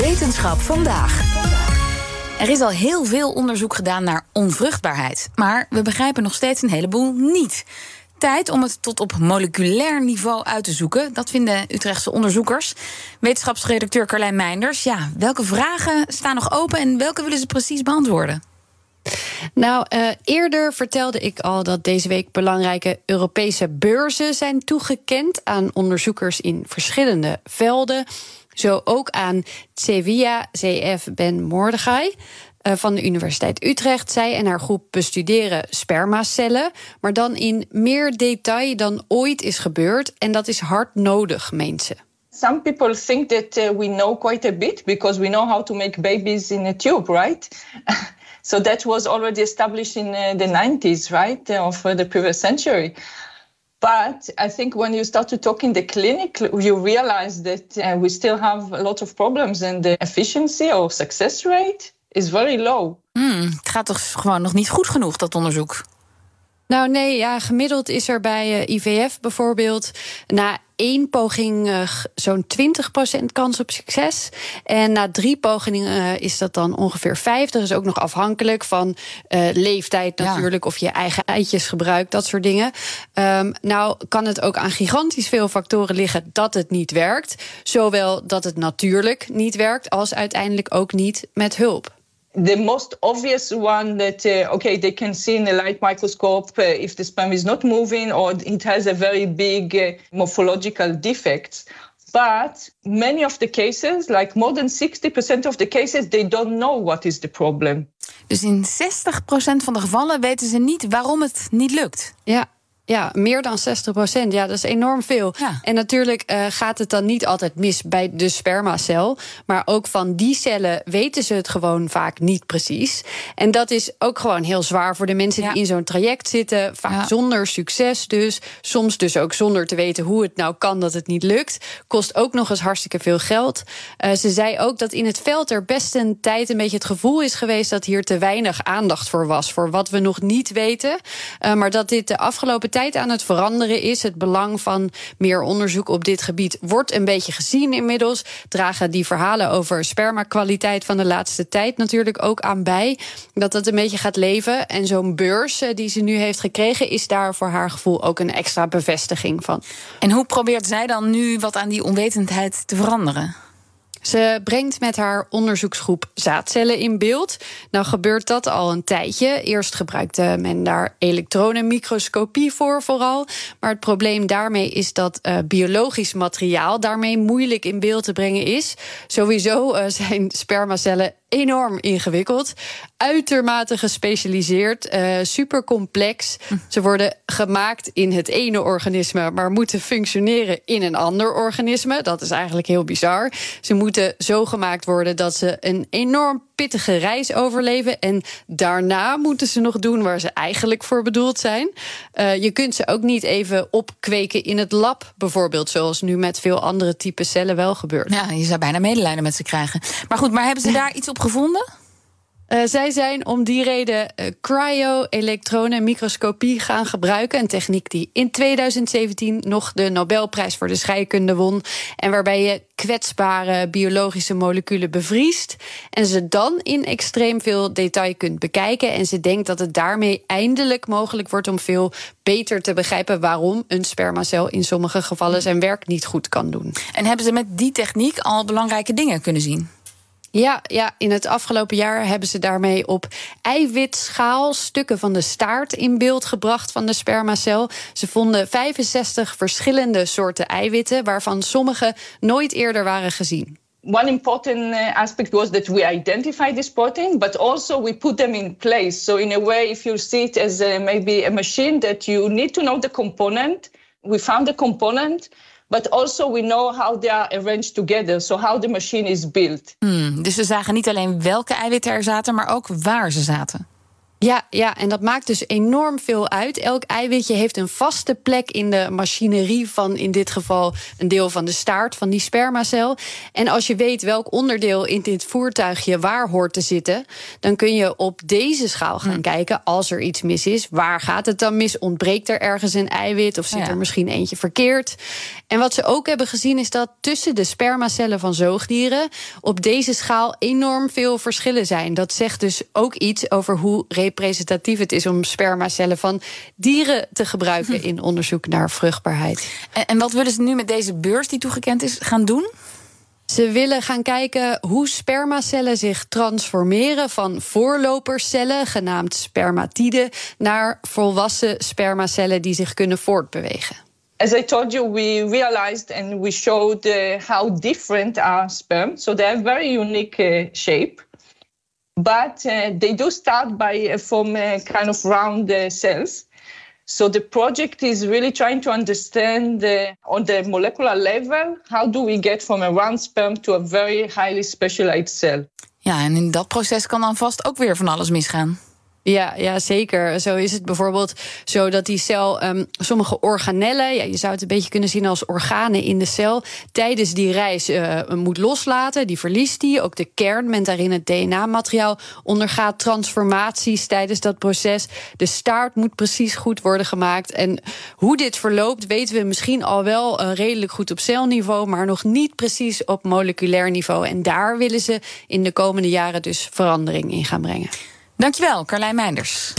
Wetenschap vandaag. Er is al heel veel onderzoek gedaan naar onvruchtbaarheid. Maar we begrijpen nog steeds een heleboel niet. Tijd om het tot op moleculair niveau uit te zoeken. Dat vinden Utrechtse onderzoekers. Wetenschapsredacteur Carlijn Meinders. Ja, welke vragen staan nog open en welke willen ze precies beantwoorden? Nou, uh, eerder vertelde ik al dat deze week belangrijke Europese beurzen zijn toegekend aan onderzoekers in verschillende velden. Zo ook aan Sevilla CF Ben Mordechai uh, van de Universiteit Utrecht. Zij en haar groep bestuderen spermacellen, maar dan in meer detail dan ooit is gebeurd. En dat is hard nodig, meent ze. Some people think that uh, we know quite a bit because we know how to make babies in a tube, right? so that was already established in uh, the 90s, right, of the previous century. But I think when you start to talk in the clinic, you realize that uh, we still have a lot of problems, and the efficiency or success rate is very low. Hmm, het gaat toch gewoon nog niet goed genoeg, dat onderzoek? Nou nee, ja, gemiddeld is er bij uh, IVF bijvoorbeeld na één poging uh, zo'n 20% kans op succes. En na drie pogingen uh, is dat dan ongeveer 50. is ook nog afhankelijk van uh, leeftijd natuurlijk, ja. of je eigen eitjes gebruikt, dat soort dingen. Um, nou kan het ook aan gigantisch veel factoren liggen dat het niet werkt. Zowel dat het natuurlijk niet werkt, als uiteindelijk ook niet met hulp. The most obvious one that uh, okay they can see in a light microscope uh, if the sperm is not moving or it has a very big uh, morphological defects. But many of the cases like more than 60% of the cases they don't know what is the problem. Dus in 60% van de gevallen weten ze niet waarom het niet lukt. Ja Ja, meer dan 60 procent. Ja, dat is enorm veel. Ja. En natuurlijk uh, gaat het dan niet altijd mis bij de spermacel. Maar ook van die cellen weten ze het gewoon vaak niet precies. En dat is ook gewoon heel zwaar voor de mensen ja. die in zo'n traject zitten. Vaak ja. zonder succes dus. Soms dus ook zonder te weten hoe het nou kan dat het niet lukt. Kost ook nog eens hartstikke veel geld. Uh, ze zei ook dat in het veld er best een tijd een beetje het gevoel is geweest... dat hier te weinig aandacht voor was. Voor wat we nog niet weten. Uh, maar dat dit de afgelopen tijd aan het veranderen is. Het belang van meer onderzoek op dit gebied wordt een beetje gezien inmiddels. Dragen die verhalen over spermakwaliteit van de laatste tijd natuurlijk ook aan bij. Dat dat een beetje gaat leven. En zo'n beurs eh, die ze nu heeft gekregen, is daar voor haar gevoel ook een extra bevestiging van. En hoe probeert zij dan nu wat aan die onwetendheid te veranderen? Ze brengt met haar onderzoeksgroep zaadcellen in beeld. Nou gebeurt dat al een tijdje. Eerst gebruikte men daar elektronenmicroscopie voor vooral. Maar het probleem daarmee is dat uh, biologisch materiaal daarmee moeilijk in beeld te brengen is. Sowieso uh, zijn spermacellen enorm ingewikkeld. Uitermate gespecialiseerd, uh, super complex. Hm. Ze worden gemaakt in het ene organisme, maar moeten functioneren in een ander organisme. Dat is eigenlijk heel bizar. Ze moeten zo gemaakt worden dat ze een enorm pittige reis overleven. En daarna moeten ze nog doen waar ze eigenlijk voor bedoeld zijn. Uh, je kunt ze ook niet even opkweken in het lab, bijvoorbeeld, zoals nu met veel andere type cellen wel gebeurt. Ja, je zou bijna medelijden met ze krijgen. Maar goed, maar hebben ze daar iets op gevonden? Uh, zij zijn om die reden uh, cryo-elektronenmicroscopie gaan gebruiken. Een techniek die in 2017 nog de Nobelprijs voor de scheikunde won. En waarbij je kwetsbare biologische moleculen bevriest. En ze dan in extreem veel detail kunt bekijken. En ze denkt dat het daarmee eindelijk mogelijk wordt om veel beter te begrijpen waarom een spermacel in sommige gevallen zijn werk niet goed kan doen. En hebben ze met die techniek al belangrijke dingen kunnen zien? Ja, ja, in het afgelopen jaar hebben ze daarmee op eiwitschaal stukken van de staart in beeld gebracht van de spermacel. Ze vonden 65 verschillende soorten eiwitten, waarvan sommige nooit eerder waren gezien. One important uh, aspect was that we identified this protein, but also we put them in place. So, in a way, if you see it as a, maybe a machine that you need to know the component, we found the component. But also we know how they are arranged together, so how the machine is built. Hmm, dus we zagen niet alleen welke eiwitten er zaten, maar ook waar ze zaten. Ja, ja, en dat maakt dus enorm veel uit. Elk eiwitje heeft een vaste plek in de machinerie van in dit geval een deel van de staart van die spermacel. En als je weet welk onderdeel in dit voertuigje waar hoort te zitten, dan kun je op deze schaal gaan hm. kijken als er iets mis is. Waar gaat het dan mis? Ontbreekt er ergens een eiwit of zit er misschien eentje verkeerd? En wat ze ook hebben gezien is dat tussen de spermacellen van zoogdieren op deze schaal enorm veel verschillen zijn. Dat zegt dus ook iets over hoe representatief het is om spermacellen van dieren te gebruiken in onderzoek naar vruchtbaarheid. En, en wat willen ze nu met deze beurs die toegekend is gaan doen? Ze willen gaan kijken hoe spermacellen zich transformeren van voorlopercellen, genaamd spermatiden, naar volwassen spermacellen die zich kunnen voortbewegen. As I told you, we realized and we showed uh, how different are sperm. So they have very unique uh, shape. But uh, they do start by uh, from uh, kind of round cells. So the project is really trying to understand on the molecular level how do we get from a round sperm to a very highly specialized cell. Ja, en in dat proces kan dan vast ook weer van alles misgaan. Ja, ja, zeker. Zo is het bijvoorbeeld zo dat die cel um, sommige organellen, ja, je zou het een beetje kunnen zien als organen in de cel, tijdens die reis uh, moet loslaten. Die verliest die. Ook de kern, met daarin het DNA-materiaal, ondergaat transformaties tijdens dat proces. De staart moet precies goed worden gemaakt. En hoe dit verloopt, weten we misschien al wel uh, redelijk goed op celniveau, maar nog niet precies op moleculair niveau. En daar willen ze in de komende jaren dus verandering in gaan brengen. Dankjewel, Carlijn Meinders.